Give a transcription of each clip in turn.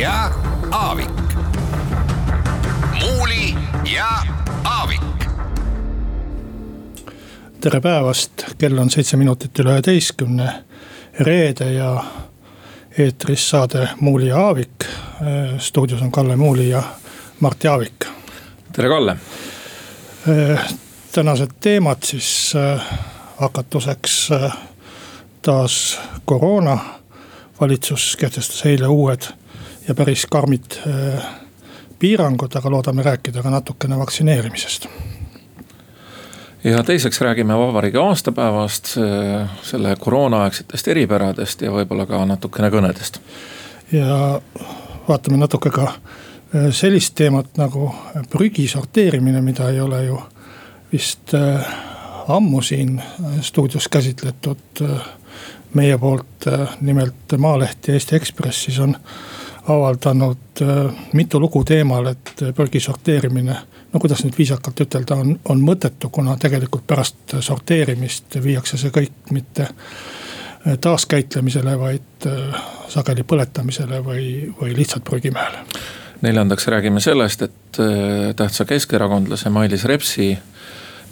ja Aavik. muuli ja Aavik. tere päevast, kell on seitse minutit üle üheteistkümne. reede ja eetris saade Muuli ja Aavik. stuudios on Kalle Muuli ja Mart Jaavik. tere, Kalle. tänased teemad siis äh, hakatuseks äh, taas koroona valitsus kehtestas eile uued ja päris karmid äh, piirangud, aga loodame rääkida ka natukene vaktsineerimisest. ja teiseks räägime vabariigi aastapäevast, äh, selle koroonaaegsetest eripäradest ja võib-olla ka natukene kõnedest. ja vaatame natuke ka äh, sellist teemat nagu prügi sorteerimine, mida ei ole ju vist ammu siin stuudios käsitletud meie poolt nimelt Maaleht ja Eesti Ekspress siis on avaldanud äh, mitu lugu teemal, et äh, prügi sorteerimine. no kuidas nüüd viisakalt ütelda, on, on mõttetu, kuna tegelikult pärast sorteerimist viiakse see kõik mitte taaskäitlemisele, vaid sageli põletamisele või, või lihtsalt prügimäele. neljandaks räägime sellest, et tähtsa keskerakondlase Mailis Repsi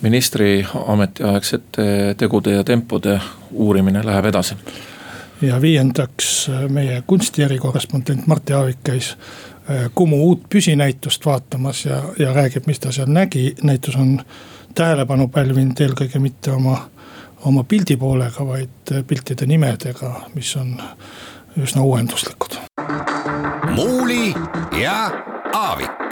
ministri ametiaegsete tegude ja tempode uurimine läheb edasi. Ja viiendaks meie kunsti erikorrespondent Mart Jaavik käis äh, Kumu uut püsinäitust vaatamas ja, ja räägib, mis ta seal nägi. näitus on tähelepanu pälvinud eelkõige mitte oma, oma pildi poolega, vaid piltide nimedega, mis on üsna uuenduslikud. muuli ja Aavik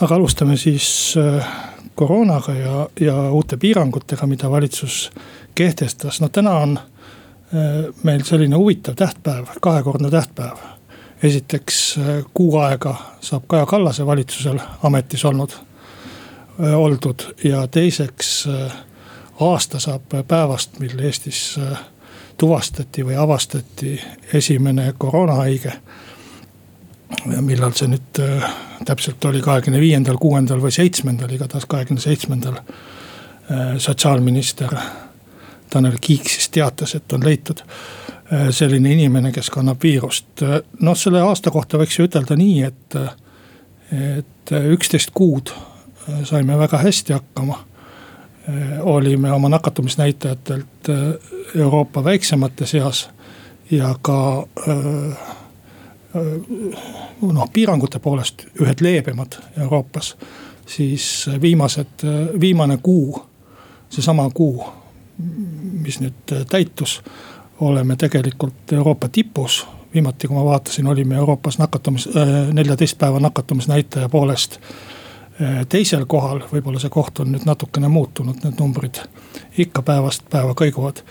aga alustame siis äh, koroonaga ja, ja uute piirangutega, mida valitsus kehtestas. no täna on äh, meil selline huvitav tähtpäev, kahekordne tähtpäev. esiteks äh, kuu aega saab Kaja Kallase valitsusel ametis olnud, oldud ja teiseks aasta saab päevast, mil Eestis tuvastati või avastati esimene koroonahaige millal see nüüd äh, täpselt oli, kahekümne viiendal, kuuendal või seitsmendal, igatahes kahekümne seitsmendal. Äh, sotsiaalminister Tanel Kiik siis teatas, et on leitud äh, selline inimene, kes kannab viirust. noh, selle aasta kohta võiks ju ütelda nii, et, et üksteist kuud saime väga hästi hakkama. olime oma nakatumisnäitajatelt Euroopa väiksemate seas ja ka noh, piirangute poolest ühed leebemad Euroopas. siis viimased, viimane kuu, seesama kuu, mis nüüd täitus, oleme tegelikult Euroopa tipus. viimati, kui ma vaatasin, olime Euroopas nakatumis, neljateist päeva nakatumisnäitaja poolest teisel kohal, võib-olla see koht on nüüd natukene muutunud, need numbrid ikka päevast päeva kõiguvad.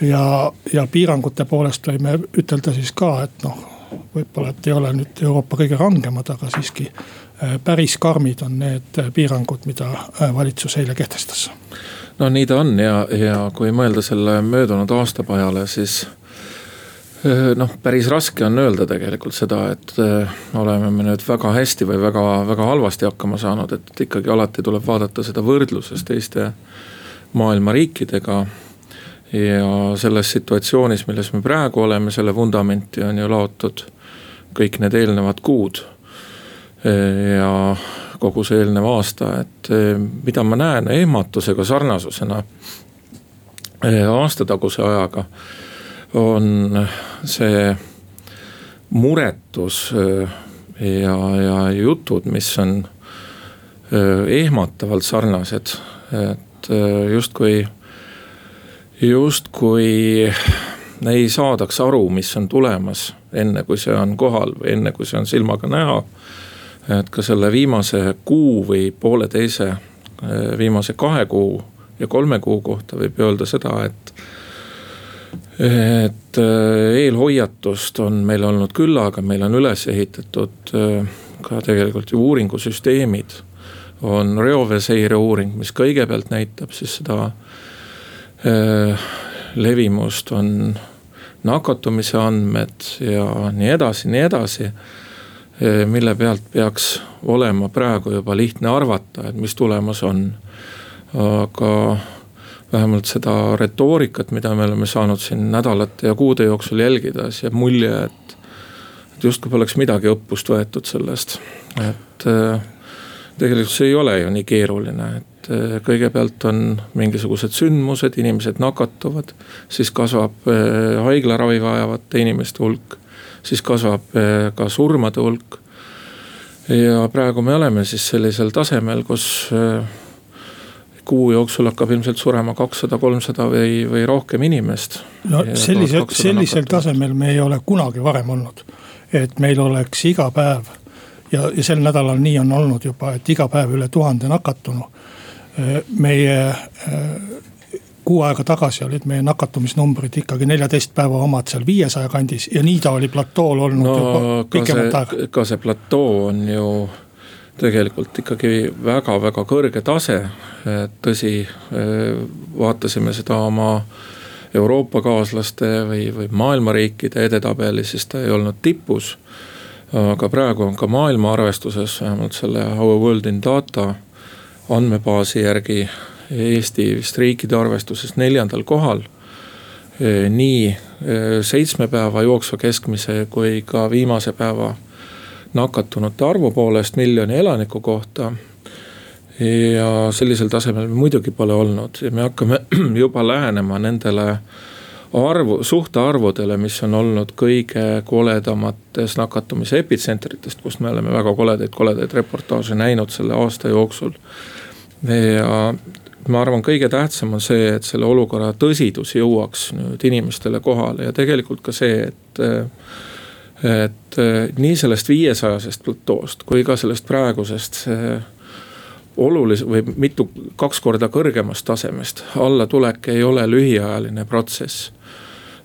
ja, ja piirangute poolest võime ütelda siis ka, et noh võib-olla, et ei ole nüüd Euroopa kõige rangemad, aga siiski äh, päris karmid on need piirangud, mida äh, valitsus eile kehtestas. No nii ta on ja, ja kui mõelda selle möödunud aasta peale, siis äh, noh, päris raske on öelda tegelikult seda, et oleme me nüüd väga hästi või väga, väga halvasti hakkama saanud, et ikkagi alati tuleb vaadata seda võrdluses teiste maailma riikidega ja selles situatsioonis, milles me praegu oleme, selle vundamenti on ju laotud kõik need eelnevad kuud. ja kogu see eelnev aasta, et mida ma näen ehmatusega sarnasusena aastataguse ajaga, on see muretus ja, ja jutud, mis on ehmatavalt sarnased, et justkui justkui ei saadaks aru, mis on tulemas, enne kui see on kohal või enne kui see on silmaga näha. Et ka selle viimase kuu või pooleteise viimase kahe kuu ja kolme kuu kohta võib öelda seda, et et eelhoiatust on meil olnud küllaga, meil on üles ehitatud ka tegelikult ju uuringusüsteemid. on reoveeseire uuring, mis kõigepealt näitab siis seda levimust, on nakatumise andmed ja nii edasi, nii edasi. Mille pealt peaks olema praegu juba lihtne arvata, et mis tulemas on. aga vähemalt seda retoorikat, mida me oleme saanud siin nädalate ja kuude jooksul jälgida, siis jääb mulje, et. et justkui poleks midagi õppust võetud sellest, et tegelikult see ei ole ju nii keeruline, et eh, kõigepealt on mingisugused sündmused, inimesed nakatuvad. siis kasvab eh, haiglaravi vajavate inimeste hulk, siis kasvab eh, ka surmade hulk. ja praegu me oleme siis sellisel tasemel, kus kuu jooksul hakkab ilmselt surema kakssada, kolmsada või, või rohkem inimest. no sellise, sellisel tasemel me ei ole kunagi varem olnud. et meil oleks iga päev ja, ja sel nädalal nii on olnud juba, et iga päev üle tuhande nakatunu meie äh, kuu aega tagasi olid meie nakatumisnumbrid ikkagi neljateist päeva omad seal viiesaja kandis ja nii ta oli platool olnud no, juba pikemat aega. ka see platoo on ju tegelikult ikkagi väga-väga kõrge tase. tõsi, äh, vaatasime seda oma Euroopa kaaslaste või, või maailma riikide edetabelis, siis ta ei olnud tipus. aga praegu on ka maailma arvestuses vähemalt selle Our World in Data andmebaasi järgi Eesti vist riikide arvestuses neljandal kohal. E, nii e, seitsme päeva jooksva keskmise kui ka viimase päeva nakatunute arvu poolest miljoni elaniku kohta. ja sellisel tasemel me muidugi pole olnud ja me hakkame juba lähenema nendele arvu, suhtarvudele, mis on olnud kõige koledamates nakatumise epitsentritest, kust me oleme väga koledaid, koledaid reportaaže näinud selle aasta jooksul ja ma arvan, kõige tähtsam on see, et selle olukorra tõsidus jõuaks nüüd inimestele kohale ja tegelikult ka see, et. et nii sellest viiesajasest platoost kui ka sellest praegusest olulise või mitu, kaks korda kõrgemast tasemest allatulek ei ole lühiajaline protsess.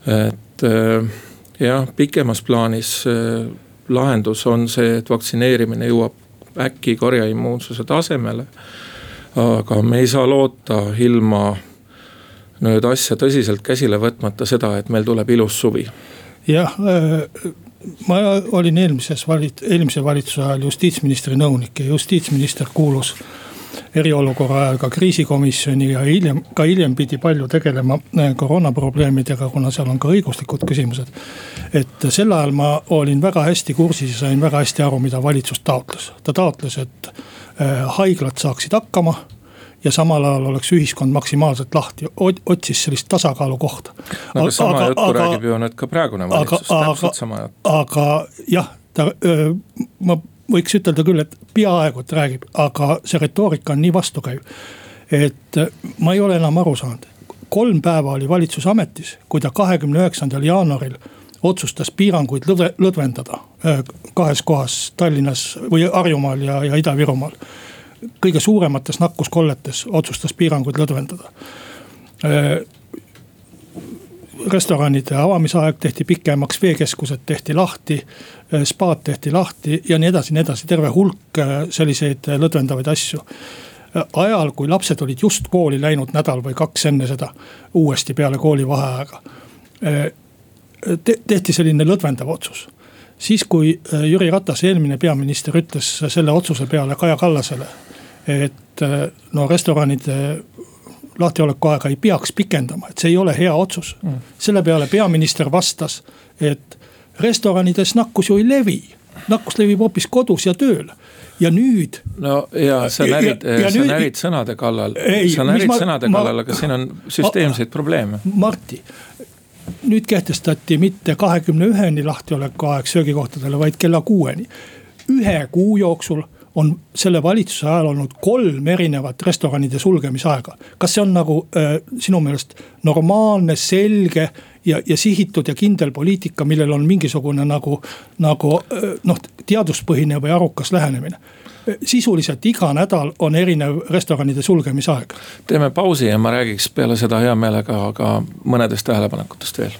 et jah, pikemas plaanis lahendus on see, et vaktsineerimine jõuab äkki korjeimmuunsuse tasemele aga me ei saa loota ilma nüüd asja tõsiselt käsile võtmata seda, et meil tuleb ilus suvi. jah, äh, ma olin eelmises valit-, eelmise valitsuse ajal justiitsministri nõunik ja justiitsminister kuulus eriolukorra ajal ka kriisikomisjoni ja hiljem, ka hiljem pidi palju tegelema äh, koroonaprobleemidega, kuna seal on ka õiguslikud küsimused. et sel ajal ma olin väga hästi kursis ja sain väga hästi aru, mida valitsus taotles. ta taotles, et Äh, haiglad saaksid hakkama ja samal ajal oleks ühiskond maksimaalselt lahti, otsis sellist tasakaalu kohta. no aga sama aga, juttu aga, räägib ju nüüd ka praegune valitsus, täpselt sama jutt. aga jah, ta, ma võiks ütelda küll, et peaaegu, et räägib, aga see retoorika on nii vastukäiv. et ma ei ole enam aru saanud, kolm päeva oli valitsus ametis, kui ta kahekümne üheksandal jaanuaril otsustas piiranguid lõdve, lõdvendada äh, kahes kohas Tallinnas või Harjumaal ja, ja Ida-Virumaal. kõige suuremates nakkuskolletes otsustas piiranguid lõdvendada. Äh, restoranide avamisaeg tehti pikemaks, veekeskused tehti lahti, äh, spaad tehti lahti ja nii edasi, nii edasi, terve hulk selliseid lõdvendavaid asju ajal, kui lapsed olid just kooli läinud nädal või kaks enne seda, uuesti peale koolivaheaega te tehti selline lõdvendav otsus. siis, kui äh, Jüri Ratas, eelmine peaminister, ütles selle otsuse peale Kaja Kallasele, et äh, no restoranide lahtioleku aega ei peaks pikendama, et see ei ole hea otsus mm.. selle peale peaminister vastas, et restoranides nakkus ju ei levi, nakkus levib hoopis kodus ja tööl ja nüüd. no ja sa närid, sa nüüd, närid sõnade kallal, sa närid ma, sõnade ma, kallal, aga siin on süsteemseid probleeme. Marti, nüüd kehtestati mitte kahekümne üheni lahtioleku aeg söögikohtadele, vaid kella kuueni. ühe kuu jooksul on selle valitsuse ajal olnud kolm erinevat restoranide sulgemisaega. kas see on nagu äh, sinu meelest normaalne, selge ja, ja sihitud ja kindel poliitika, millel on mingisugune nagu, nagu noh, teaduspõhine või arukas lähenemine sisuliselt iga nädal on erinev restoranide sulgemisaeg. teeme pausi ja ma räägiks peale seda hea meelega ka mõnedest tähelepanekutest veel.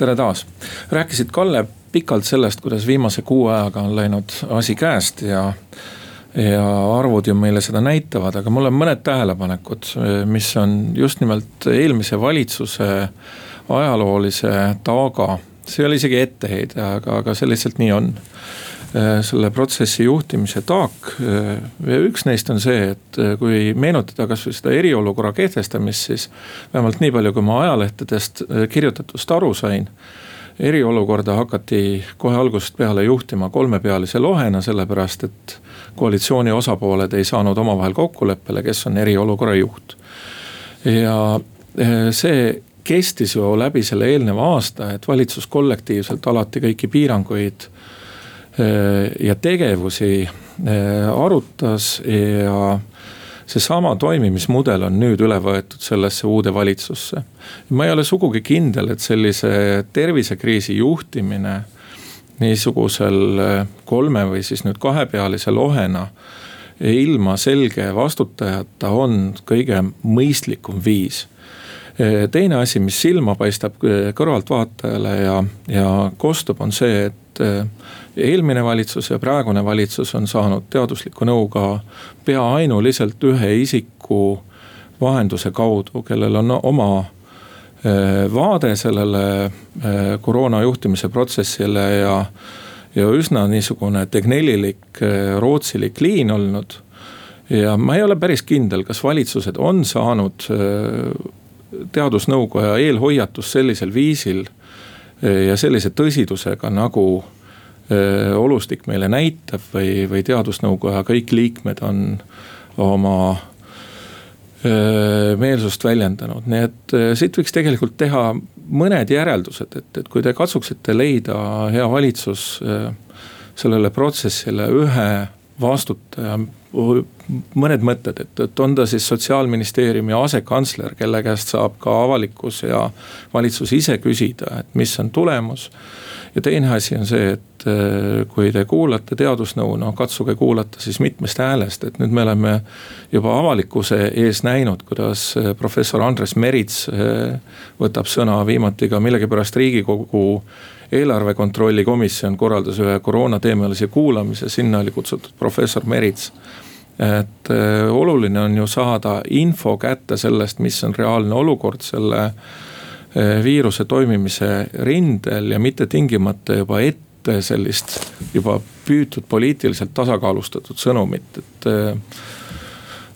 Tere taas, rääkisid Kalle pikalt sellest, kuidas viimase kuu ajaga on läinud asi käest ja ja arvud ju meile seda näitavad, aga mul on mõned tähelepanekud, mis on just nimelt eelmise valitsuse ajaloolise taaga. see ei ole isegi etteheide, aga, aga see lihtsalt nii on. Selle protsessi juhtimise taak ja üks neist on see, et kui meenutada kasvõi seda eriolukorra kehtestamist, siis vähemalt nii palju, kui ma ajalehtedest kirjutatust aru sain eriolukorda hakati kohe algusest peale juhtima kolmepealise lohena, sellepärast et koalitsiooni osapooled ei saanud omavahel kokkuleppele, kes on eriolukorra juht. ja see kestis ju läbi selle eelneva aasta, et valitsus kollektiivselt alati kõiki piiranguid ja tegevusi eh, arutas ja seesama toimimismudel on nüüd üle võetud sellesse uude valitsusse. ma ei ole sugugi kindel, et sellise tervisekriisi juhtimine niisugusel äh, kolme või siis nüüd kahepealise lohena ilma selge vastutajata on kõige mõistlikum viis. Äh, teine asi, mis silma paistab äh, kõrvaltvaatajale ja, ja kostub, on see, et eelmine valitsus ja praegune valitsus on saanud teaduslikku nõu ka pea ainuliselt ühe isiku vahenduse kaudu, kellel on oma Äh, vaade sellele äh, koroona juhtimise protsessile ja, ja üsna niisugune tegnellilik, äh, rootsilik liin olnud. ja ma ei ole päris kindel, kas valitsused on saanud teadusnõukoja eelhoiatust sellisel viisil ja sellise tõsidusega, nagu olustik meile näitab või, või teadusnõukoja kõik liikmed on oma meelsust väljendanud, nii et siit võiks tegelikult teha mõned järeldused, et, et kui te katsuksite leida, hea valitsus, sellele protsessile ühe vastutaja, mõned mõtted, et, et on ta siis sotsiaalministeeriumi asekantsler, kelle käest saab ka avalikkus ja valitsus ise küsida, et mis on tulemus ja teine asi on see, et äh, kui te kuulate teadusnõu, no katsuge kuulata siis mitmest häälest, et nüüd me oleme juba avalikkuse ees näinud, kuidas äh, professor Andres Merits äh, võtab sõna, viimati ka millegipärast riigikogu eelarve kontrolli komisjon korraldas ühe koroonateemalise kuulamise, sinna oli kutsutud professor Merits. Et oluline on ju saada info kätte sellest, mis on reaalne olukord selle viiruse toimimise rindel ja mitte tingimata juba ette sellist juba püütud poliitiliselt tasakaalustatud sõnumit, et. Eh,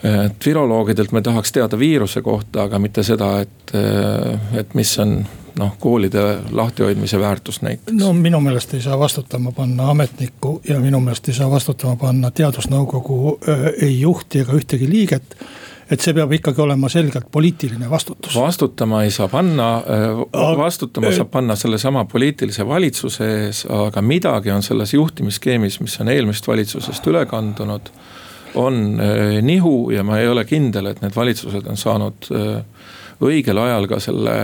et viroloogidelt me tahaks teada viiruse kohta, aga mitte seda, et, eh, et mis on noh, koolide lahtihoidmise väärtus näiteks. no minu meelest ei saa vastutama panna ametnikku ja minu meelest ei saa vastutama panna teadusnõukogu ei juhti ega ühtegi liiget et see peab ikkagi olema selgelt poliitiline vastutus. vastutama ei saa panna, äh, vastutama saab panna sellesama poliitilise valitsuse ees, aga midagi on selles juhtimisskeemis, mis on eelmisest valitsusest üle kandunud. on äh, nihu ja ma ei ole kindel, et need valitsused on saanud äh, õigel ajal ka selle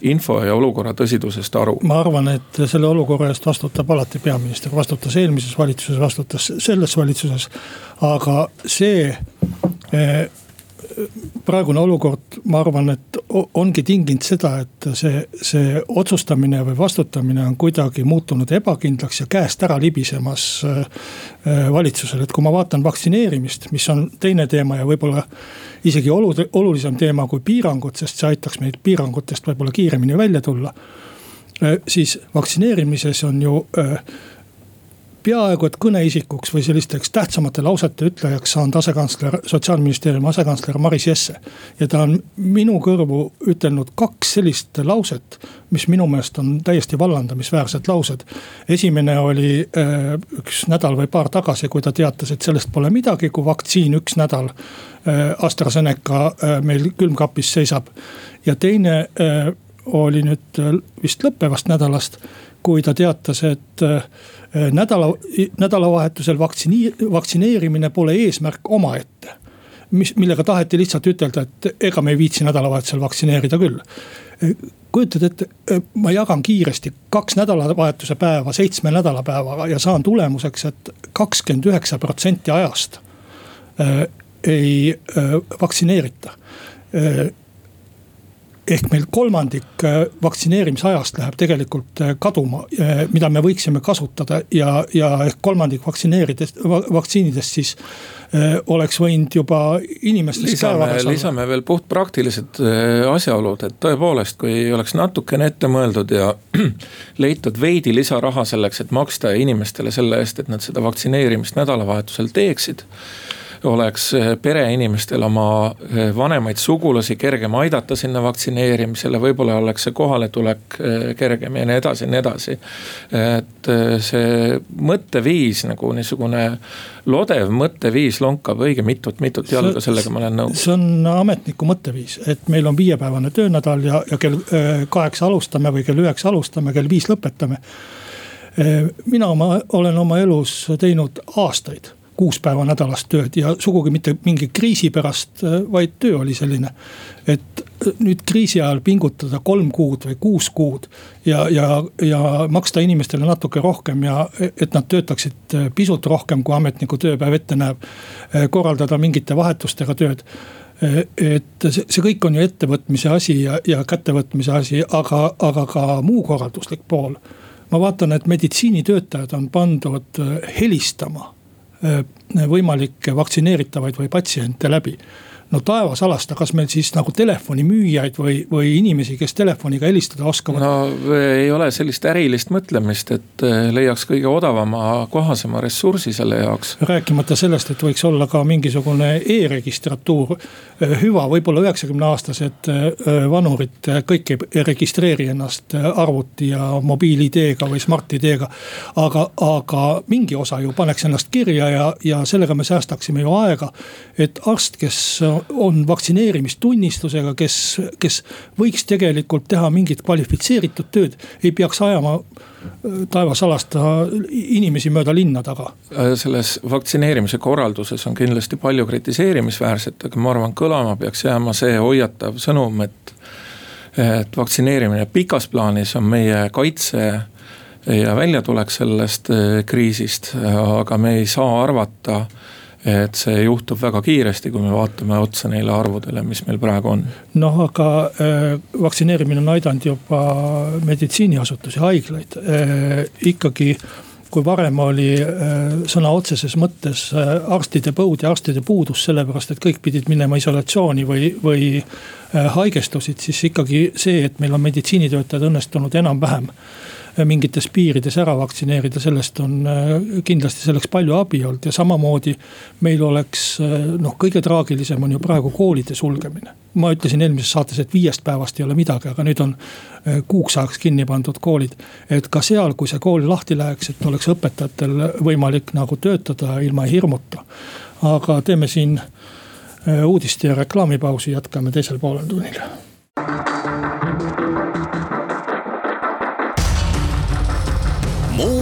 info ja olukorra tõsidusest aru? ma arvan, et selle olukorra eest vastutab alati peaminister, vastutas eelmises valitsuses, vastutas selles valitsuses. aga see praegune olukord, ma arvan, et ongi tinginud seda, et see, see otsustamine või vastutamine on kuidagi muutunud ebakindlaks ja käest ära libisemas äh, äh, valitsusel, et kui ma vaatan vaktsineerimist, mis on teine teema ja võib-olla isegi olu-, olulisem teema kui piirangud, sest see aitaks meid piirangutest võib-olla kiiremini välja tulla. Äh, siis vaktsineerimises on ju peaaegu et kõneisikuks või sellisteks tähtsamate lausete ütlejaks saanud asekantsler, sotsiaalministeeriumi asekantsler Maris Jesse. ja ta on minu kõrvu ütelnud kaks sellist lauset, mis minu meelest on täiesti vallandamisväärsed laused. esimene oli äh, üks nädal või paar tagasi, kui ta teatas, et sellest pole midagi, kui vaktsiin üks nädal äh, AstraZeneca äh, meil külmkapis seisab. ja teine oli nüüd vist lõppevast nädalast, kui ta teatas, et nädala, nädalavahetusel vaktsiini-, vaktsineerimine pole eesmärk omaette mis, millega taheti lihtsalt ütelda, et ega me ei viitsi nädalavahetusel vaktsineerida küll. kujutad ette, ma jagan kiiresti kaks nädalavahetuse päeva seitsme nädalapäevaga ja saan tulemuseks et, et kakskümmend üheksa protsenti ajast ei vaktsineerita ehk meil kolmandik äh, vaktsineerimisajast läheb tegelikult äh, kaduma, äh, mida me võiksime kasutada ja, ja ehk kolmandik vaktsineeridest, vaktsiinidest siis oleks võinud juba inimestes lisame, lisame veel puhtpraktilised asjaolud, et tõepoolest, kui oleks natukene ette mõeldud ja leitud veidi lisaraha selleks, et maksta inimestele selle eest, et nad seda vaktsineerimist nädalavahetusel teeksid oleks eh, pereinimestel oma eh, vanemaid sugulasi kergem aidata sinna vaktsineerimisele, võib-olla oleks see kohaletulek eh, kergem ja nii edasi ja nii edasi. et see mõtteviis nagu niisugune lodev mõtteviis lonkab õige mitut-mitut jalga, sellega ma olen nõus. see on ametniku mõtteviis, et meil on viiepäevane töönädal ja, ja kell kaheksa alustame või kell üheksa alustame, kell viis lõpetame mina oma, olen oma elus teinud aastaid kuus päeva nädalas tööd ja sugugi mitte mingi kriisi pärast, vaid töö oli selline. et nüüd kriisi ajal pingutada kolm kuud või kuus kuud ja, ja, ja maksta inimestele natuke rohkem ja et nad töötaksid pisut rohkem, kui ametniku tööpäev ette näeb. korraldada mingite vahetustega tööd et see, see kõik on ju ettevõtmise asi ja, ja kättevõtmise asi, aga, aga ka muu korralduslik pool. ma vaatan, et meditsiinitöötajad on pandud helistama Äh, võimalikke vaktsineeritavaid või patsiente läbi no taevas alasta, kas meil siis nagu telefonimüüjaid või, või inimesi, kes telefoniga helistada oskavad? no ei ole sellist ärilist mõtlemist, et eh, leiaks kõige odavama, kohasema ressursi selle jaoks. rääkimata sellest, et võiks olla ka mingisugune e-registratuur. Eh, hüva, võib-olla üheksakümne aastased eh, vanurid kõik ei registreeri ennast arvuti ja mobiil-ID-ga või Smart-ID-ga. aga, aga mingi osa ju paneks ennast kirja ja, ja sellega me säästaksime ju aega. et arst, kes on vaktsineerimistunnistusega, kes, kes võiks tegelikult teha mingit kvalifitseeritud tööd, ei peaks ajama äh, taevas alasta inimesi mööda linna taga. Äh, selles vaktsineerimise korralduses on kindlasti palju kritiseerimisväärset, aga ma arvan, kõlama peaks jääma see hoiatav sõnum, et. et vaktsineerimine pikas plaanis on meie kaitse ja väljatulek sellest äh, kriisist, aga me ei saa arvata et see juhtub väga kiiresti, kui me vaatame otsa neile arvudele, mis meil praegu on. noh, aga äh, vaktsineerimine on aidanud juba meditsiiniasutusi, haiglaid äh, ikkagi kui varem oli äh, sõna otseses mõttes äh, arstide põud ja arstide puudus, sellepärast et kõik pidid minema isolatsiooni või, või äh, haigestusid, siis ikkagi see, et meil on meditsiinitöötajad õnnestunud enam-vähem mingites piirides ära vaktsineerida, sellest on äh, kindlasti selleks palju abi olnud ja samamoodi. meil oleks äh, noh, kõige traagilisem on ju praegu koolide sulgemine. ma ütlesin eelmises saates, et viiest päevast ei ole midagi, aga nüüd on äh, kuuks ajaks kinni pandud koolid. et ka seal, kui see kool lahti läheks, et oleks õpetajatel võimalik nagu töötada ilma hirmuta. aga teeme siin uudiste ja reklaamipausi, jätkame teisel poolel tunnil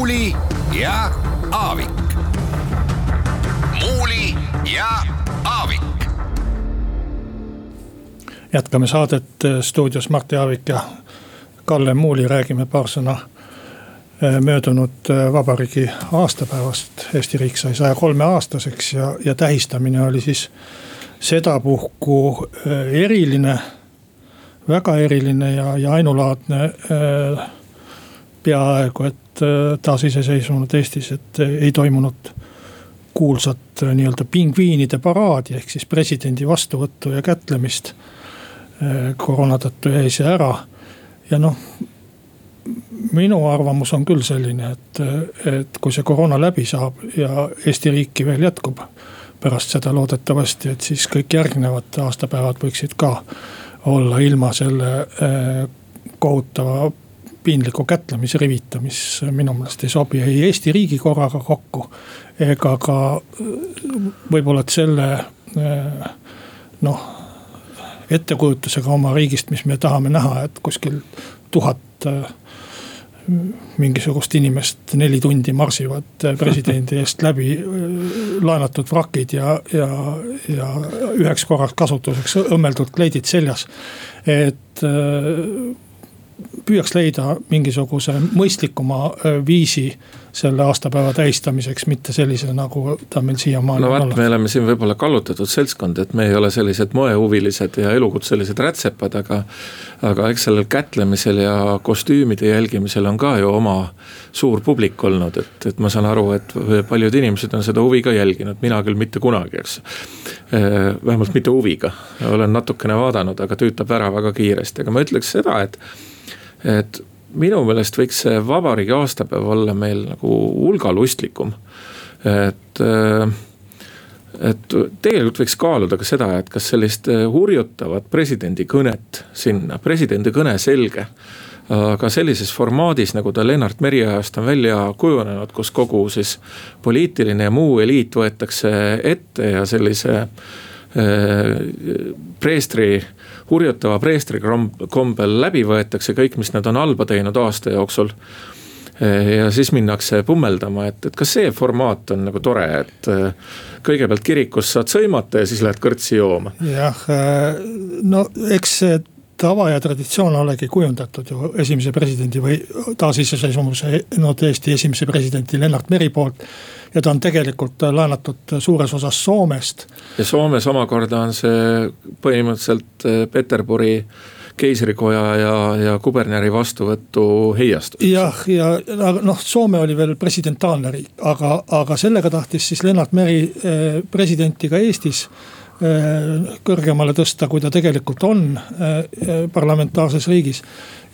Muuli ja Aavik. muuli ja Aavik. jätkame saadet stuudios Martti Aavik ja Kalle Muuli, räägime paar sõna eh, möödunud eh, vabariigi aastapäevast. Eesti riik sai saja kolme aastaseks ja, ja tähistamine oli siis sedapuhku eh, eriline, väga eriline ja, ja ainulaadne peaaegu et taasiseseisvunud Eestis, et äh, ei toimunud kuulsat äh, nii-öelda pingviinide paraadi, ehk siis presidendi vastuvõttu ja kätlemist. koroona tõttu jäi see ära ja noh, minu arvamus on küll selline, et, et kui see koroona läbi saab ja Eesti riiki veel jätkub pärast seda loodetavasti, et siis kõik järgnevad aastapäevad võiksid ka olla ilma selle kohutava piinliku kätlemisrivita, mis minu meelest ei sobi ei Eesti riigi korraga kokku. ega ka võib-olla, et selle noh, ettekujutusega oma riigist, mis me tahame näha, et kuskil tuhat mingisugust inimest neli tundi marsivad presidendi eest läbi laenatud vrakid ja, ja, ja üheks korraks kasutuseks õmmeldud kleidid seljas. et püüaks leida mingisuguse mõistlikuma viisi selle aastapäeva tähistamiseks, mitte sellise, nagu ta meil siiamaani no vot, me oleme siin võib-olla kallutatud seltskond, et me ei ole sellised moehuvilised ja elukutselised rätsepad, aga. aga eks sellel kätlemisel ja kostüümide jälgimisel on ka ju oma suur publik olnud, et, et ma saan aru, et paljud inimesed on seda huviga jälginud, mina küll mitte kunagi, eks. vähemalt mitte huviga, olen natukene vaadanud, aga tüütab ära väga kiiresti, aga ma ütleks seda, et, et minu meelest võiks see vabariigi aastapäev olla meil nagu hulgalustlikum. et, äh, et tegelikult võiks kaaluda ka seda, et kas sellist äh, hurjutavat presidendi kõnet sinna, presidendi kõne selge aga sellises formaadis, nagu ta Lennart Meri ajast on välja kujunenud, kus kogu siis poliitiline ja muu eliit võetakse ette ja sellise äh, preestri hurjutava preestri kombel läbi võetakse kõik, mis nad on halba teinud aasta jooksul ja siis minnakse pummeldama, et, et kas see formaat on nagu tore, et äh, kõigepealt kirikus saad sõimata ja siis lähed kõrtsi jooma. jah, äh, no eks see tava ja traditsioon olegi kujundatud ju esimese presidendi või taasiseseisvumise, no tõesti esimese presidendi Lennart Meri poolt. Ja ta on tegelikult laenatud suures osas Soomest. ja Soomes omakorda on see põhimõtteliselt eh, Peterburi keisrikoja ja, ja kuberneri vastuvõtu heiastus. jah, ja, ja noh, Soome oli veel presidentaalne riik, aga, aga sellega tahtis siis Lennart Meri eh, presidenti ka Eestis Äh, kõrgemale tõsta, kui ta tegelikult on parlamentaarses riigis.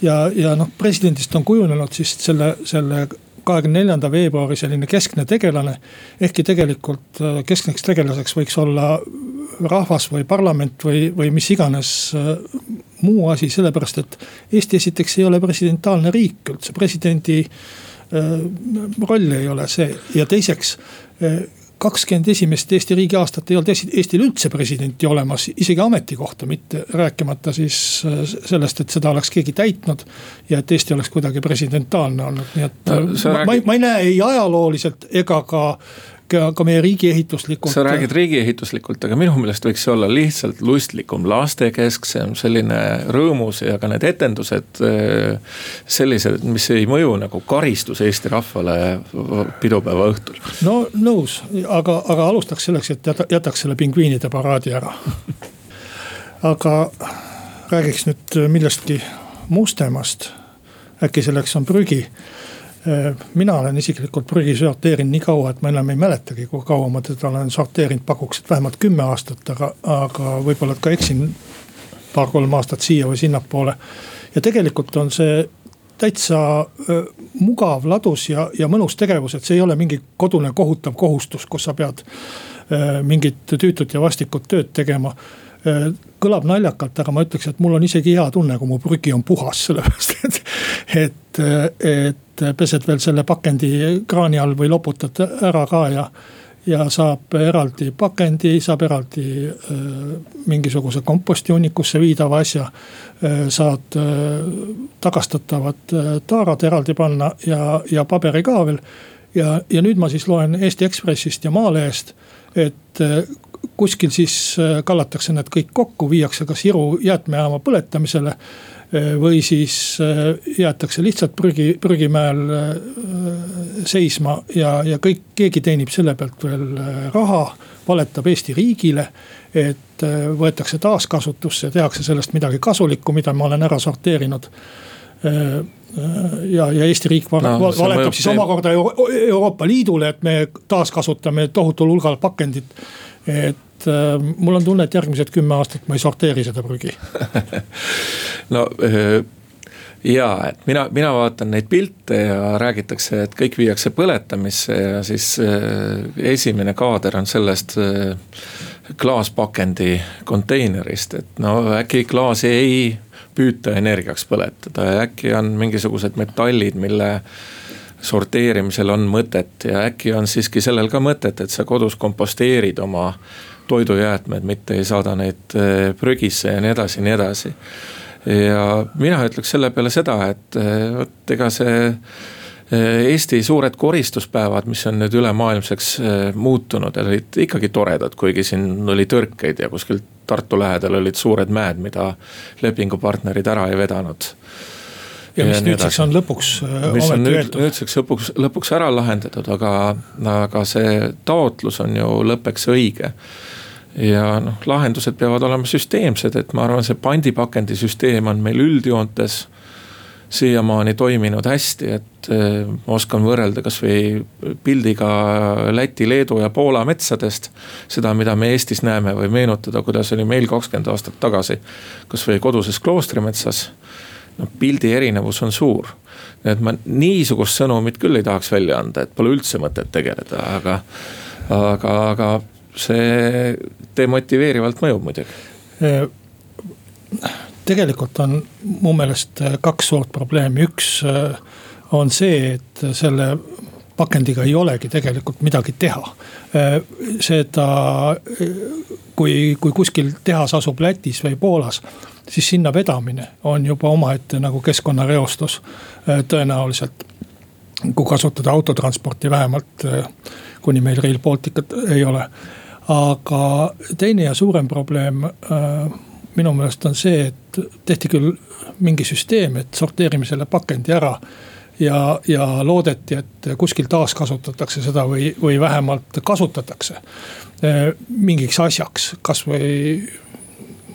ja, ja noh, presidendist on kujunenud siis selle, selle kahekümne neljanda veebruari selline keskne tegelane. ehkki tegelikult äh, keskseks tegelaseks võiks olla rahvas või parlament või, või mis iganes muu asi, sellepärast et Eesti esiteks ei ole presidentaalne riik üldse, presidendi roll ei ole see ja teiseks kakskümmend esimest Eesti riigi aastat ei olnud Eestil üldse presidenti olemas, isegi ametikohta, mitte rääkimata siis äh, sellest, et seda oleks keegi täitnud. ja et Eesti oleks kuidagi presidentaalne olnud, nii et no, ma, räägid... ma, ma ei näe ei ajalooliselt ega ka ka, meie riigiehituslikult. sa räägid riigiehituslikult, aga minu meelest võiks see olla lihtsalt lustlikum, lastekesksem, selline rõõmus ja ka need etendused. Eh, sellised, mis ei mõju nagu karistus Eesti rahvale pidupäeva õhtul. no nõus, aga, aga alustaks selleks, et jätaks selle pingviinide paraadi ära. aga räägiks nüüd millestki mustemast. äkki selleks on prügi mina olen isiklikult prügi sorteerinud nii kaua, et ma enam ei mäletagi, kui kaua ma teda olen sorteerinud, pakuks, et vähemalt kümme aastat, aga, aga võib-olla ka eksin paar-kolm aastat siia või sinnapoole. ja tegelikult on see täitsa äh, mugav, ladus ja, ja mõnus tegevus, et see ei ole mingi kodune kohutav kohustus, kus sa pead äh, mingit tüütut ja vastikut tööd tegema kõlab naljakalt, aga ma ütleks, et mul on isegi hea tunne, kui mu prügi on puhas, sellepärast et, et, et pesed veel selle pakendi kraani all või loputad ära ka ja. ja saab eraldi pakendi, saab eraldi äh, mingisuguse kompostihunnikusse viidava asja äh,. saad äh, tagastatavad äh, taarad eraldi panna ja, ja paberi ka veel. ja, ja nüüd ma siis loen Eesti Ekspressist ja Maalehest, et äh, kuskil siis äh, kallatakse need kõik kokku, viiakse kas Iru jäätmejaama põletamisele Äh, või siis äh, jäetakse lihtsalt prügi, prügimäel seisma ja, ja kõik, keegi teenib selle pealt veel raha, valetab Eesti riigile. et võetakse taaskasutusse, tehakse sellest midagi kasulikku, mida ma olen ära sorteerinud ja, ja Eesti riik no, valetab siis omakorda Euroopa Liidule, et me taaskasutame tohutul hulgal pakendit. Et äh, mul on tunne, et järgmised kümme aastat ma ei sorteeri seda prügi. No äh, ja, et mina, mina vaatan neid pilte ja räägitakse, et kõik viiakse põletamisse ja siis äh, esimene kaader on sellest äh, klaaspakendi konteinerist, et no äkki klaasi ei püüta energiaks põletada ja äkki on mingisugused metallid, mille sorteerimisel on mõtet ja äkki on siiski sellel ka mõtet, et sa kodus komposteerid oma toidujäätmeid, mitte ei saada neid prügisse ja nii edasi ja nii edasi. ja mina ütleks selle peale seda, et vot ega see Eesti suured koristuspäevad, mis on nüüd ülemaailmseks muutunud, olid ikkagi toredad, kuigi siin oli tõrkeid ja kuskilt Tartu lähedal olid suured mäed, mida lepingupartnerid ära ei vedanud ja mis nüüdseks on lõpuks äh, mis on nüüd, nüüdseks lõpuks, lõpuks ära lahendatud, aga, aga see taotlus on ju lõppeks õige. ja noh, lahendused peavad olema süsteemsed, et ma arvan, see pandipakendisüsteem on meil üldjoontes siiamaani toiminud hästi, et äh, oskan võrrelda kasvõi pildiga Läti, Leedu ja Poola metsadest. seda, mida me Eestis näeme või meenutada, kuidas oli meil kakskümmend aastat tagasi, kasvõi koduses kloostrimetsas noh pildi erinevus on suur. et ma niisugust sõnumit küll ei tahaks välja anda, et pole üldse mõtet tegeleda, aga, aga, aga see demotiveerivalt mõjub muidugi tegelikult on mu meelest kaks suurt probleemi, üks äh, on see, et selle pakendiga ei olegi tegelikult midagi teha. Äh, seda, kui, kui kuskil tehas asub Lätis või Poolas siis sinna vedamine on juba omaette nagu keskkonnareostus äh, tõenäoliselt. kui kasutada autotransporti vähemalt, äh, kuni meil Rail Balticut ei ole. aga teine ja suurem probleem äh, minu meelest on see, et tehti küll mingi süsteem, et sorteerime selle pakendi ära ja, ja loodeti, et kuskil taaskasutatakse seda või, või vähemalt kasutatakse mingiks asjaks, kasvõi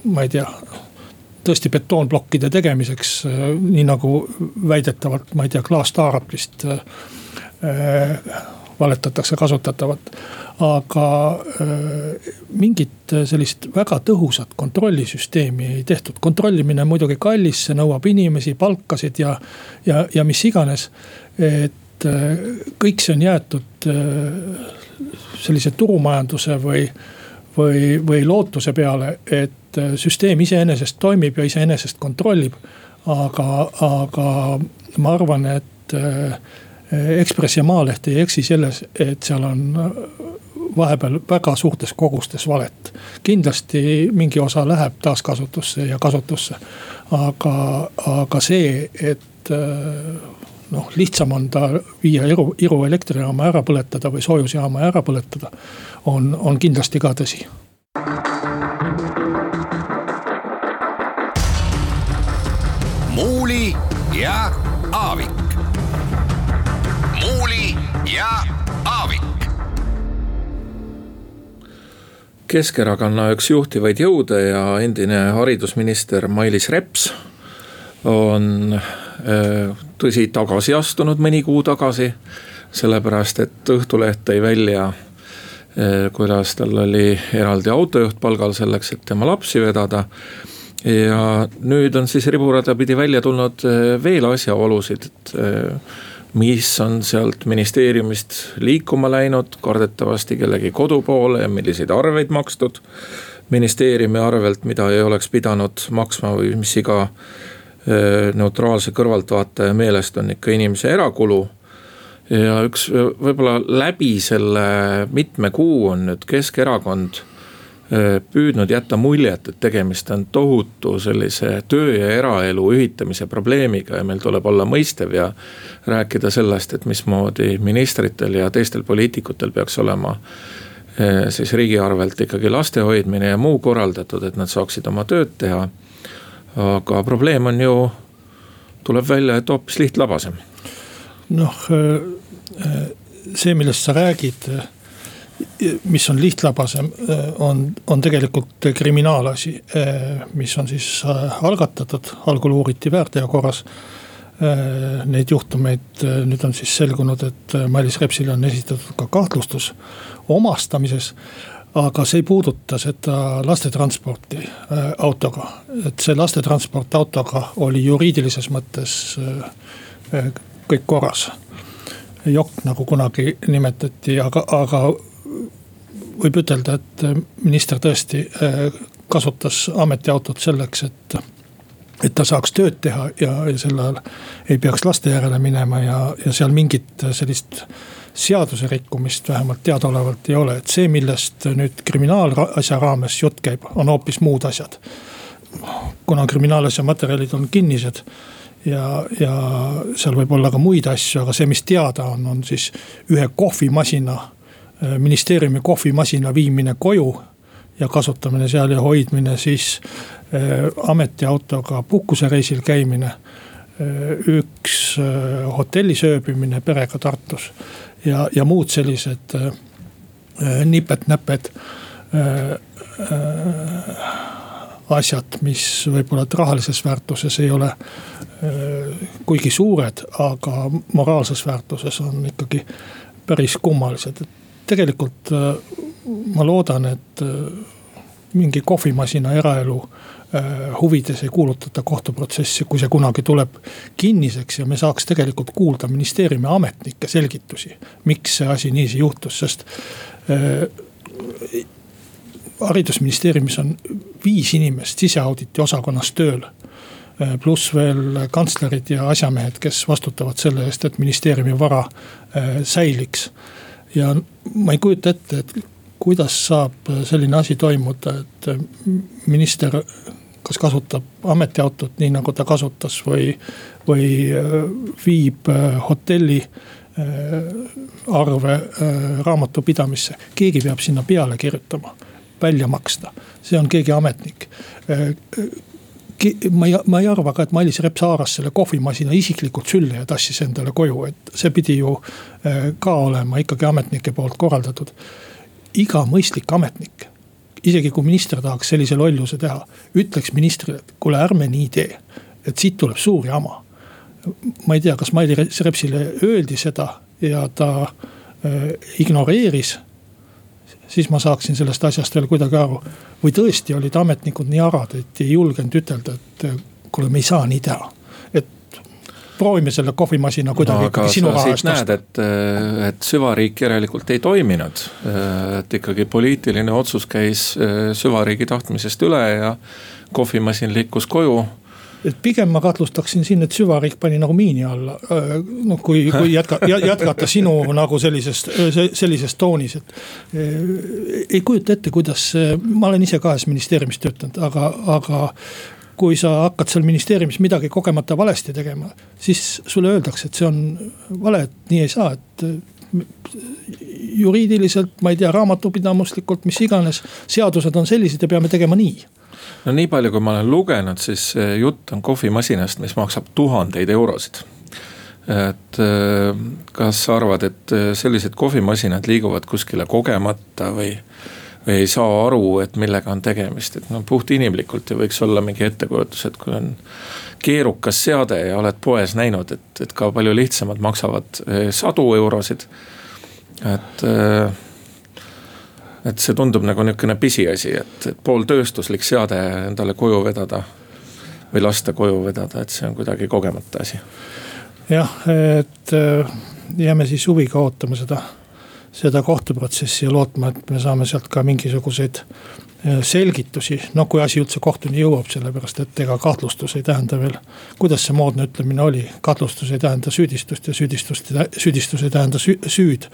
ma ei tea tõesti betoonplokkide tegemiseks, äh, nii nagu väidetavalt, ma ei tea, klaastaaraplist äh, äh, valetatakse kasutatavat. aga mingit sellist väga tõhusat kontrollisüsteemi ei tehtud, kontrollimine on muidugi kallis, see nõuab inimesi, palkasid ja, ja, ja mis iganes. et kõik see on jäetud sellise turumajanduse või või, või lootuse peale, et äh, süsteem iseenesest toimib ja iseenesest kontrollib. aga, aga ma arvan, et äh, Ekspress ja Maaleht ei eksi selles, et seal on äh, vahepeal väga suurtes kogustes valet. kindlasti mingi osa läheb taaskasutusse ja kasutusse. aga, aga see, et noh, lihtsam on ta viia Iru, Iru elektrijaama ära põletada või soojusjaama ära põletada. on, on kindlasti ka tõsi. Keskerakonna üks juhtivaid jõude ja endine haridusminister Mailis Reps on äh, tõsi, tagasi astunud mõni kuu tagasi. sellepärast, et Õhtuleht tõi välja, äh, kuidas tal oli eraldi autojuht palgal selleks, et tema lapsi vedada. ja nüüd on siis riburada pidi välja tulnud äh, veel asjaolusid, et mis on sealt ministeeriumist liikuma läinud, kardetavasti kellegi kodu poole ja milliseid arveid makstud ministeeriumi arvelt, mida ei oleks pidanud maksma või mis iga neutraalse kõrvaltvaataja meelest on ikka inimese erakulu. ja üks võib-olla läbi selle mitme kuu on nüüd Keskerakond püüdnud jätta muljet, et tegemist on tohutu sellise töö ja eraelu ühitamise probleemiga ja meil tuleb olla mõistev ja. rääkida sellest, et mismoodi ministritel ja teistel poliitikutel peaks olema siis riigi arvelt ikkagi laste hoidmine ja muu korraldatud, et nad saaksid oma tööd teha aga probleem on ju, tuleb välja, et hoopis lihtlabasem. noh, see, millest sa räägid, mis on lihtlabasem, on, on tegelikult kriminaalasi, mis on siis algatatud, algul uuriti väärteo korras neid juhtumeid, nüüd on siis selgunud, et Mailis Repsile on esitatud ka kahtlustus omastamises aga see ei puuduta seda lastetransporti äh, autoga, et see lastetransport autoga oli juriidilises mõttes äh, äh, kõik korras. jokk, nagu kunagi nimetati, aga, aga võib ütelda, et minister tõesti kasutas ametiautot selleks, et et ta saaks tööd teha ja, ja sel ajal ei peaks laste järele minema ja, ja seal mingit sellist seaduse rikkumist vähemalt teadaolevalt ei ole, et see, millest nüüd kriminaalasja raames jutt käib, on hoopis muud asjad. kuna kriminaalasja materjalid on kinnised ja, ja seal võib olla ka muid asju, aga see, mis teada on, on siis ühe kohvimasina, ministeeriumi kohvimasina viimine koju ja kasutamine seal ja hoidmine, siis äh, ametiautoga puhkusereisil käimine äh,. üks äh, hotellis ööbimine perega Tartus ja, ja muud sellised äh, nipet-näpet äh, äh, asjad, mis võib-olla rahalises väärtuses ei ole äh, kuigi suured, aga moraalses väärtuses on ikkagi päris kummalised, et tegelikult äh, ma loodan, et äh, mingi kohvimasina eraelu äh, huvides ei kuulutata kohtuprotsessi, kui see kunagi tuleb kinniseks ja me saaks tegelikult kuulda ministeeriumi ametnike selgitusi. miks see asi niiviisi juhtus, sest äh, haridusministeeriumis on viis inimest siseauditi osakonnas tööl pluss veel kantslerid ja asjamehed, kes vastutavad selle eest, et ministeeriumi vara säiliks. Ja ma ei kujuta ette, et kuidas saab selline asi toimuda, et minister kas kasutab ametiautot nii nagu ta kasutas või, või äh, viib äh, hotelli äh, arve raamatupidamisse. keegi peab sinna peale kirjutama, välja maksta, see on keegi ametnik ma ei, ma ei arva ka, et Mailis Reps haaras selle kohvimasina isiklikult sülle ja tassis endale koju, et see pidi ju ka olema ikkagi ametnike poolt korraldatud iga mõistlik ametnik, isegi kui minister tahaks sellise lolluse teha, ütleks ministrile, et kuule, ärme nii tee, et siit tuleb suur jama. ma ei tea, kas Mailis Repsile öeldi seda ja ta äh, ignoreeris siis ma saaksin sellest asjast veel kuidagi aru. või tõesti olid ametnikud nii arad, et ei julgenud ütelda, et kuule, me ei saa nii teha proovime selle kohvimasina kuidagi no, ikkagi sinu raha eest osta. et, et süvariik järelikult ei toiminud. et ikkagi poliitiline otsus käis eh, süvariigi tahtmisest üle ja kohvimasin liikus koju et pigem ma kahtlustaksin siin, et süvariik pani nagu miini alla. Noh, kui, kui jätka, jätkata sinu nagu sellisest, sellises toonis, et. Eh, ei kujuta ette, kuidas, ma olen ise kahes ministeeriumis töötanud, aga, aga kui sa hakkad seal ministeeriumis midagi kogemata valesti tegema, siis sulle öeldakse, et see on vale, et nii ei saa, et juriidiliselt, ma ei tea, raamatupidamuslikult, mis iganes, seadused on sellised ja peame tegema nii no nii palju, kui ma olen lugenud, siis jutt on kohvimasinast, mis maksab tuhandeid eurosid. et kas sa arvad, et sellised kohvimasinad liiguvad kuskile kogemata või või ei saa aru, et millega on tegemist, et no puht inimlikult ju võiks olla mingi ettekujutus, et kui on keerukas seade ja oled poes näinud, et, et ka palju lihtsamad maksavad eh, sadu eurosid. et, eh, et see tundub nagu niisugune pisiasi, et, et pooltööstuslik seade endale koju vedada või lasta koju vedada, et see on kuidagi kogemata asi. jah, et eh, jääme siis huviga ootama seda seda kohtuprotsessi ja lootma, et me saame sealt ka mingisuguseid äh, selgitusi, no kui asi üldse kohtuni jõuab, sellepärast et ega kahtlustus ei tähenda veel. kuidas see moodne ütlemine oli, kahtlustus ei tähenda süüdistust ja süüdistust, süüdistus ei tähenda süüd.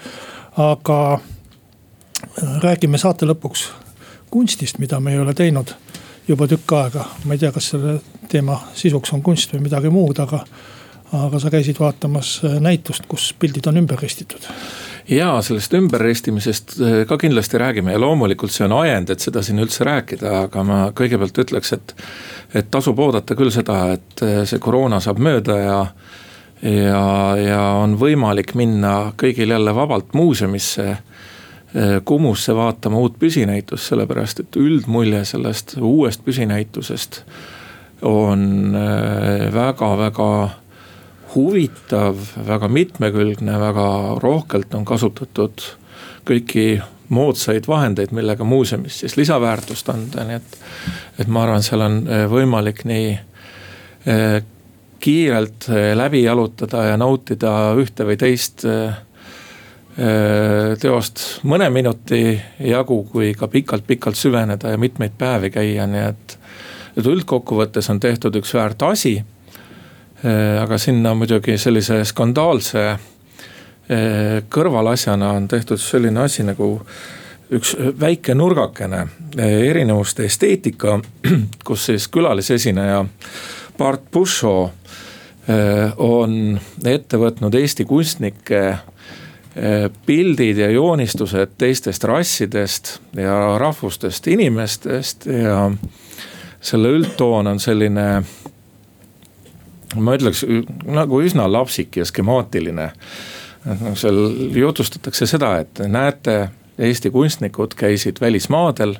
aga äh, räägime saate lõpuks kunstist, mida me ei ole teinud juba tükk aega. ma ei tea, kas selle teema sisuks on kunst või midagi muud, aga, aga sa käisid vaatamas äh, näitust, kus pildid on ümber ristitud ja sellest ümberristimisest äh, ka kindlasti räägime ja loomulikult see on ajend, et seda siin üldse rääkida, aga ma kõigepealt ütleks, et. et tasub oodata küll seda, et äh, see koroona saab mööda ja, ja, ja on võimalik minna kõigil jälle vabalt muuseumisse. Äh, Kumusse vaatama uut püsinäitust, sellepärast et üldmulje sellest uuest püsinäitusest on väga-väga huvitav, väga mitmekülgne, väga rohkelt on kasutatud kõiki moodsaid vahendeid, millega muuseumis siis lisaväärtust anda, nii et. et ma arvan, seal on eh, võimalik nii eh, kiirelt eh, läbi jalutada ja nautida ühte või teist teost mõne minuti jagu, kui ka pikalt-pikalt süveneda ja mitmeid päevi käia, nii et. et üldkokkuvõttes on tehtud üks väärt asi. Aga sinna muidugi sellise skandaalse kõrvalasjana on tehtud selline asi nagu üks väike nurgakene, erinevuste esteetika, kus siis külalisesineja Bart Pushaw on ette võtnud Eesti kunstnike pildid ja joonistused teistest rassidest ja rahvustest inimestest ja selle üldtoon on selline ma ütleks nagu üsna lapsik ja skemaatiline. seal jutustatakse seda, et näete, Eesti kunstnikud käisid välismaadel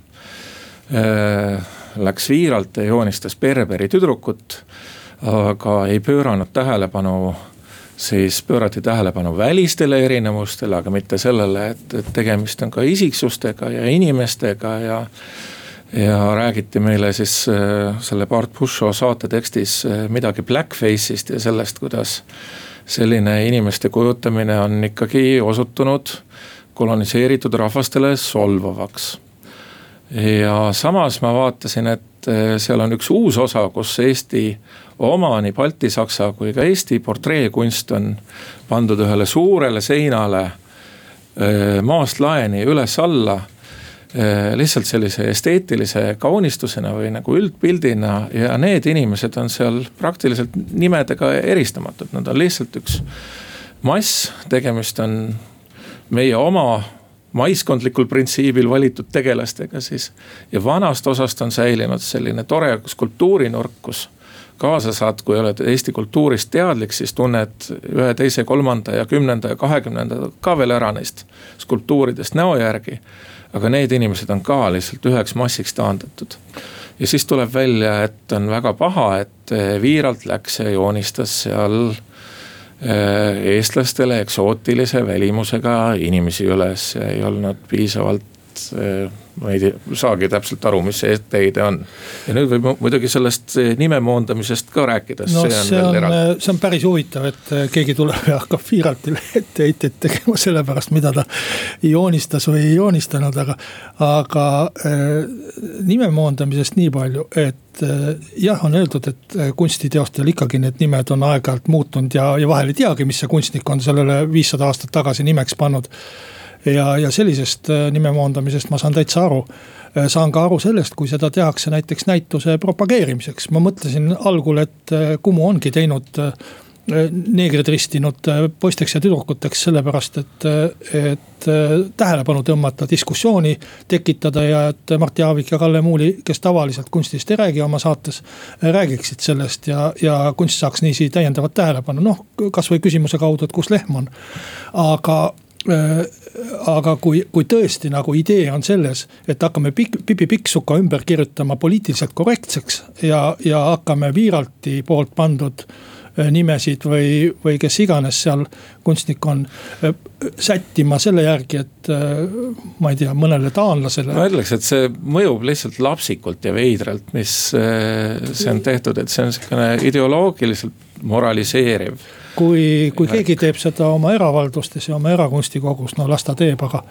äh,. Läks viiralt ja joonistas Berberi tüdrukut, aga ei pööranud tähelepanu siis pöörati tähelepanu välistele erinevustele, aga mitte sellele, et, et tegemist on ka isiksustega ja inimestega ja. Ja räägiti meile siis äh, selle Bart Pushaw saate tekstis äh, midagi blackface'ist ja sellest, kuidas selline inimeste kujutamine on ikkagi osutunud koloniseeritud rahvastele solvavaks. ja samas ma vaatasin, et äh, seal on üks uus osa, kus Eesti oma nii Balti, Saksa kui ka Eesti portreekunst on pandud ühele suurele seinale maast laeni üles-alla. Lihtsalt sellise esteetilise kaunistusena või nagu üldpildina ja need inimesed on seal praktiliselt nimedega eristamatud, nad on lihtsalt üks mass, tegemist on meie oma maiskondlikul printsiibil valitud tegelastega siis. ja vanast osast on säilinud selline tore skulptuurinurk, kus kaasa saad, kui oled Eesti kultuurist teadlik, siis tunned ühe, teise, kolmanda ja kümnenda ja kahekümnenda ka veel ära neist skulptuuridest näo järgi. aga need inimesed on ka lihtsalt üheks massiks taandatud. ja siis tuleb välja, et on väga paha, et Viiralt läks ja joonistas seal eh, eestlastele eksootilise välimusega inimesi üles ja ei olnud piisavalt eh, ma ei tea, saagi täpselt aru, mis see etteheide on. ja nüüd võib muidugi sellest nime moondamisest ka rääkida. no see on, see on, see on päris huvitav, et äh, keegi tuleb ja hakkab Firatile etteheiteid tegema selle pärast, mida ta joonistas või ei joonistanud, aga. aga äh, nime moondamisest nii palju, et äh, jah, on öeldud, et kunstiteostel ikkagi need nimed on aeg-ajalt muutunud ja, ja vahel ei teagi, mis see kunstnik on sellele viissada aastat tagasi nimeks pannud ja, ja sellisest äh, nime moondamisest ma saan täitsa aru. Äh, saan ka aru sellest, kui seda tehakse näiteks näituse propageerimiseks, ma mõtlesin algul, et äh, Kumu ongi teinud neegrid ristinud poisteks ja tüdrukuteks sellepärast, et, et tähelepanu tõmmata, diskussiooni tekitada ja et Mart Jaavik ja Kalle Muuli, kes tavaliselt kunstist ei räägi oma saates, räägiksid sellest ja, ja kunst saaks niiviisi täiendavat tähelepanu, noh kasvõi küsimuse kaudu, et kus lehm on. aga aga kui, kui tõesti nagu idee on selles, et hakkame Pik-, Pipi Pikksuka ümber kirjutama poliitiliselt korrektseks ja, ja hakkame Viiralti poolt pandud äh, nimesid või, või kes iganes seal kunstnik on. Äh, sättima selle järgi, et ma ei tea, mõnele taanlasele. ma ütleks, et see mõjub lihtsalt lapsikult ja veidralt, mis see on tehtud, et see on sihukene ideoloogiliselt moraliseeriv kui, kui keegi teeb seda oma eravaldustes ja oma erakunstikogus, no las ta teeb, aga.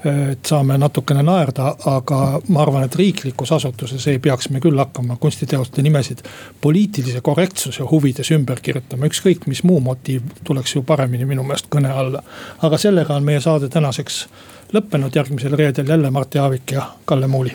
et saame natukene naerda, aga ma arvan, et riiklikus asutuses ei peaks me küll hakkama kunstiteoste nimesid poliitilise korrektsuse huvides ümber kirjutama, ükskõik mis muu motiiv tuleks ju paremini minu meelest kõne alla. aga sellega on meie saade tänaseks lõppenud, järgmisel reedel jälle Mart Jaavik ja Kalle Muuli